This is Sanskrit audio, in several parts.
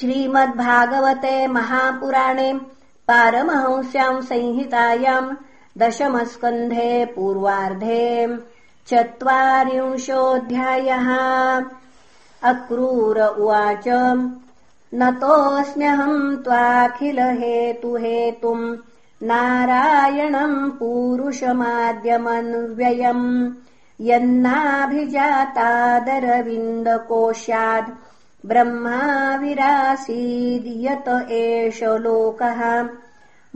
श्रीमद्भागवते महापुराणे पारमहंस्याम् संहितायाम् दशमस्कन्धे पूर्वार्धे चत्वारिंशोऽध्यायः। अक्रूर उवाच नतोऽस्म्यहम् त्वाखिलहेतुहेतुम् नारायणम् पूरुषमाद्यमन्व्ययम् यन्नाभिजातादरविन्दकोशाद् ब्रह्मा विरासीद्यत एष लोकः।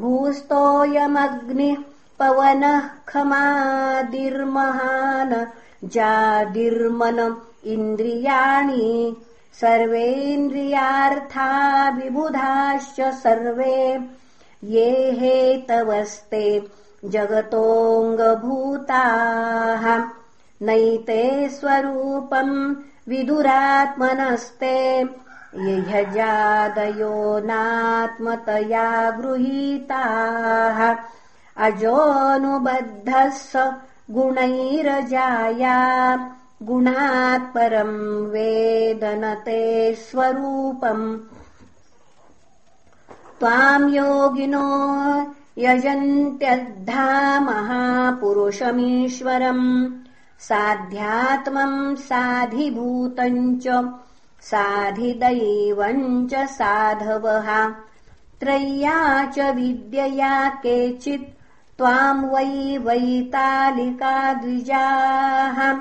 भूस्तोऽयमग्निः पवनः खमादिर्महान् जादिर्मन इन्द्रियाणि सर्वेन्द्रियार्था विबुधाश्च सर्वे। ये हेतवस्ते जगतोऽङ्गभूताः। नैते स्वरूपम् विदुरात्मनस्ते। यह्यजादयो नात्मतया गृहीताः। अजोऽनुबद्धः स गुणैरजाया। गुणात् परम् वेदनते स्वरूपम्। त्वाम् योगिनो यजन्त्यद्धा महापुरुषमीश्वरम् साध्यात्मम् साधिभूतम् च साधिदैवम् च साधवः। त्रय्या च विद्यया केचित् त्वाम् वै वैतालिका द्विजाः।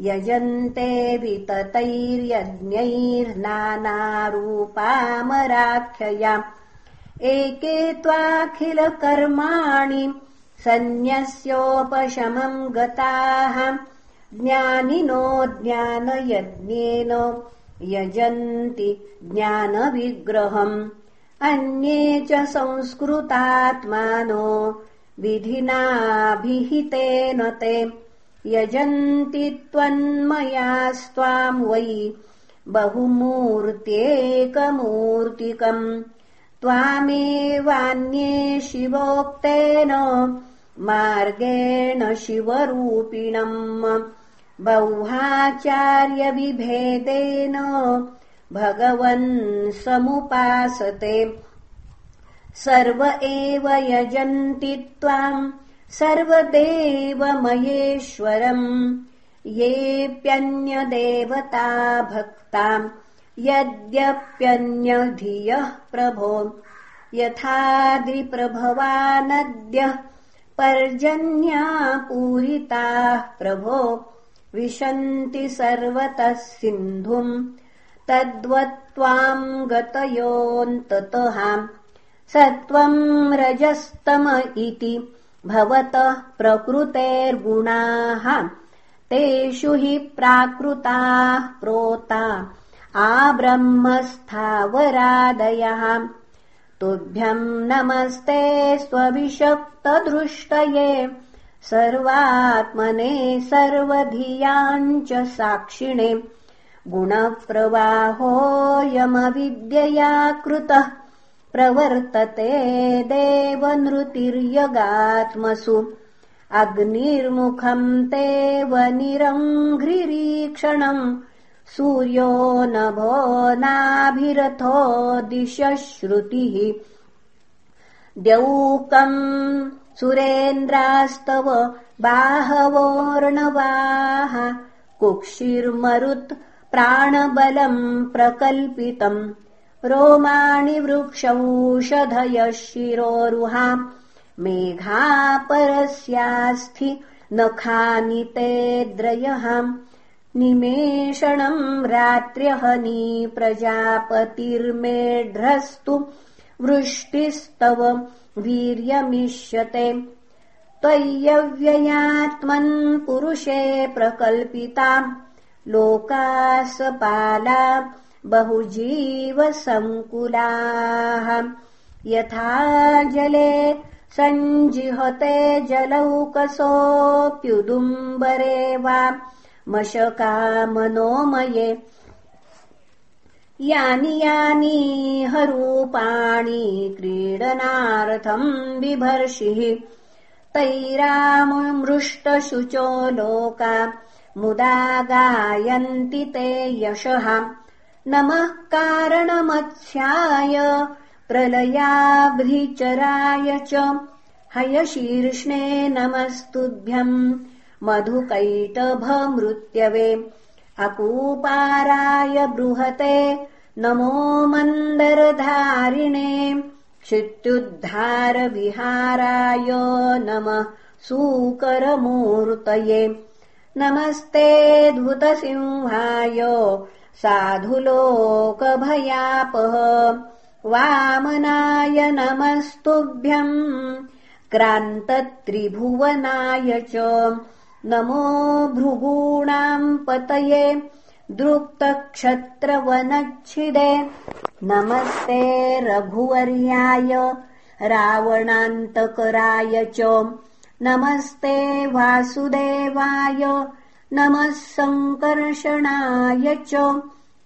यजन्ते विततैर्यज्ञैर्नानारूपामराख्यया। एके त्वाखिलकर्माणि सन्न्यस्योपशमम् गताः ज्ञानिनो ज्ञानयज्ञेन यजन्ति ज्ञानविग्रहम्। अन्ये च संस्कृतात्मानो विधिनाभिहितेन ते। यजन्ति त्वन्मयास्त्वाम् वै बहुमूर्त्येकमूर्तिकम्। त्वामेवान्ये शिवोक्तेन मार्गेण शिवरूपिणम् बह्वाचार्यविभेदेन भगवन् समुपासते। सर्व एव यजन्ति त्वाम् सर्वदेवमयेश्वरम् येऽप्यन्यदेवता भक्ताम् यद्यप्यन्यधियः प्रभो। यथाद्रिप्रभवा नद्यः पर्जन्या पूरिताः प्रभो विशन्ति सर्वतः सिन्धुम्। तद्वत्त्वाम् गतयोऽन्ततः स त्वम् रजस्तम इति भवतः प्रकृतेर्गुणाः। तेषु हि प्राकृताः प्रोता आब्रह्मस्थावरादयः तुभ्यम् नमस्ते स्वविशक्तदृष्टये सर्वात्मने सर्वधियाम् च साक्षिणे गुणप्रवाहोऽयमविद्यया कृतः प्रवर्तते देवनृतिर्यगात्मसु। अग्निर्मुखम् ते वनिरङ्घ्रिरीक्षणम् सूर्यो नभो नाभिरथो दिशश्रुतिः। द्यौकम् सुरेन्द्रास्तव बाहवोर्णवाः। कुक्षिर्मरुत् प्राणबलम् प्रकल्पितम् रोमाणि वृक्षौषधयः शिरोरुहा मेघा परस्यास्थि नखानि ते द्रयः। निमेषणम् रात्र्यहनी प्रजापतिर्मेढ्रस्तु वृष्टिस्तव वीर्यमिष्यते। त्वय्यव्ययात्मन् पुरुषे प्रकल्पिता। लोकासपाला बहुजीवसङ्कुलाः। यथा जले सञ्जिहते जलौकसोऽप्युदुम्बरे वा। मशकामनोमये यानि यानि हरूपाणि क्रीडनार्थम् बिभर्षिः। तैरामृष्टशुचो लोका मुदा गायन्ति ते यशः। नमः कारणमत्स्याय प्रलयाब्धिचराय च। हयशीर्ष्णे नमस्तुभ्यम् मधुकैटभमृत्यवे। अकूपाराय बृहते नमो मन्दरधारिणे क्षित्युद्धारविहाराय नमः सूकरमूर्तये। नमस्तेऽद्भुतसिंहाय साधुलोकभयापः। वामनाय नमस्तुभ्यम् क्रान्तत्रिभुवनाय च। नमो भृगूणाम् पतये दृप्तक्षत्रवनच्छिदे नमस्ते रघुवर्याय रावणान्तकराय च। नमस्ते वासुदेवाय नमः सङ्कर्षणाय च।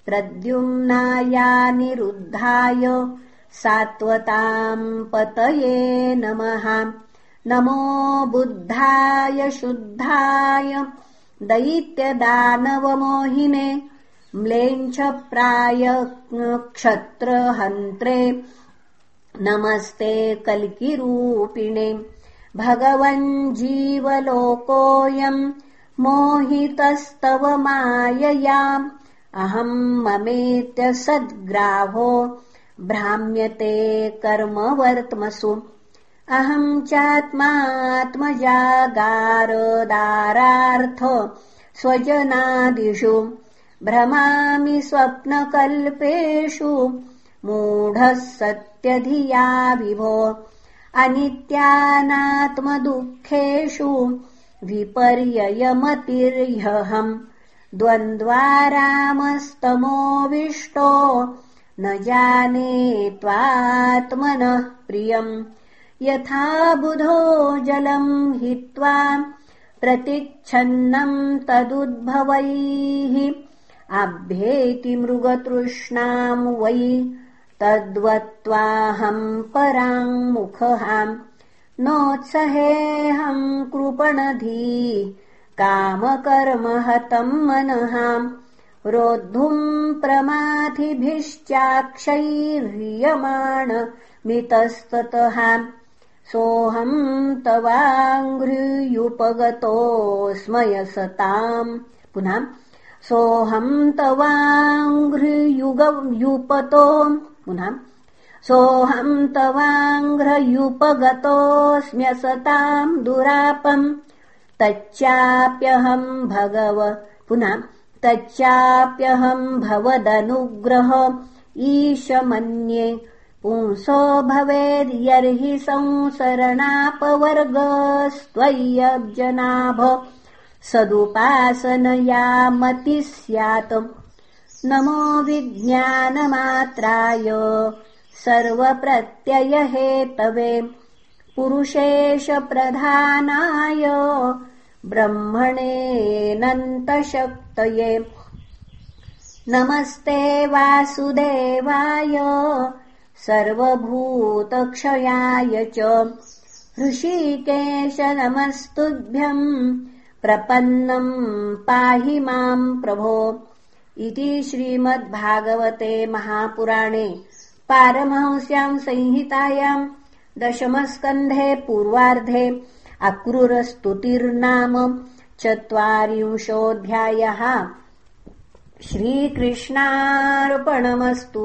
प्रद्युम्नायानिरुद्धाय सात्वताम् पतये नमः। नमो बुद्धाय शुद्धाय दैत्यदानवमोहिने म्लेञ्छप्राय क्षत्रहन्त्रे नमस्ते कल्किरूपिणे। भगवन् जीवलोकोऽयम् मोहितस्तव माययाम्। अहम् ममेत्य सद्ग्राहो भ्राम्यते कर्मवर्त्मसु अहम् चात्मात्मजागारदारार्थ स्वजनादिषु। भ्रमामि स्वप्नकल्पेषु। मूढः सत्यधिया विभो। अनित्यानात्मदुःखेषु। विपर्ययमतिर्ह्यहम्। द्वन्द्वारामस्तमोविष्टो न जाने त्वात्मनः प्रियम् यथा बुधो जलम् हित्वा प्रतिच्छन्नम् तदुद्भवैः। आभ्येति मृगतृष्णाम् वै तद्वत्त्वाहम् पराङ्मुखहाम् नोत्सहेऽहम् कृपणधी कामकर्महतम् मनहाम् रोद्धुम् प्रमाथिभिश्चाक्षैर्ह्रियमाण मितस्ततः सोऽहम् तवाङ्घ्रियुपगतोऽस्मयसताम् पुनः सोऽहम् तवाङ्घ्रियुगयुपतो पुनः सोऽहम् तवाङ्घ्रयुपगतोऽस्म्यसताम् दुरापम्। तच्चाप्यहम् भगव पुनः तच्चाप्यहम् भवदनुग्रह ईश मन्ये पुंसो भवेद्यर्हि संसरणापवर्गस्त्वय्यब्जनाभ। सदुपासनया मतिः स्यात्। नमो विज्ञानमात्राय सर्वप्रत्ययहेतवे। पुरुषेशप्रधानाय ब्रह्मणेऽनन्तशक्तये नमस्ते वासुदेवाय सर्वभूतक्षयाय च ऋषिकेश नमस्तुभ्यम् प्रपन्नम् पाहि माम् प्रभो इति श्रीमद्भागवते महापुराणे पारमहंस्याम् संहितायाम् दशमस्कन्धे पूर्वार्धे अक्रूरस्तुतिर्नाम चत्वारिंशोऽध्यायः। श्रीकृष्णार्पणमस्तु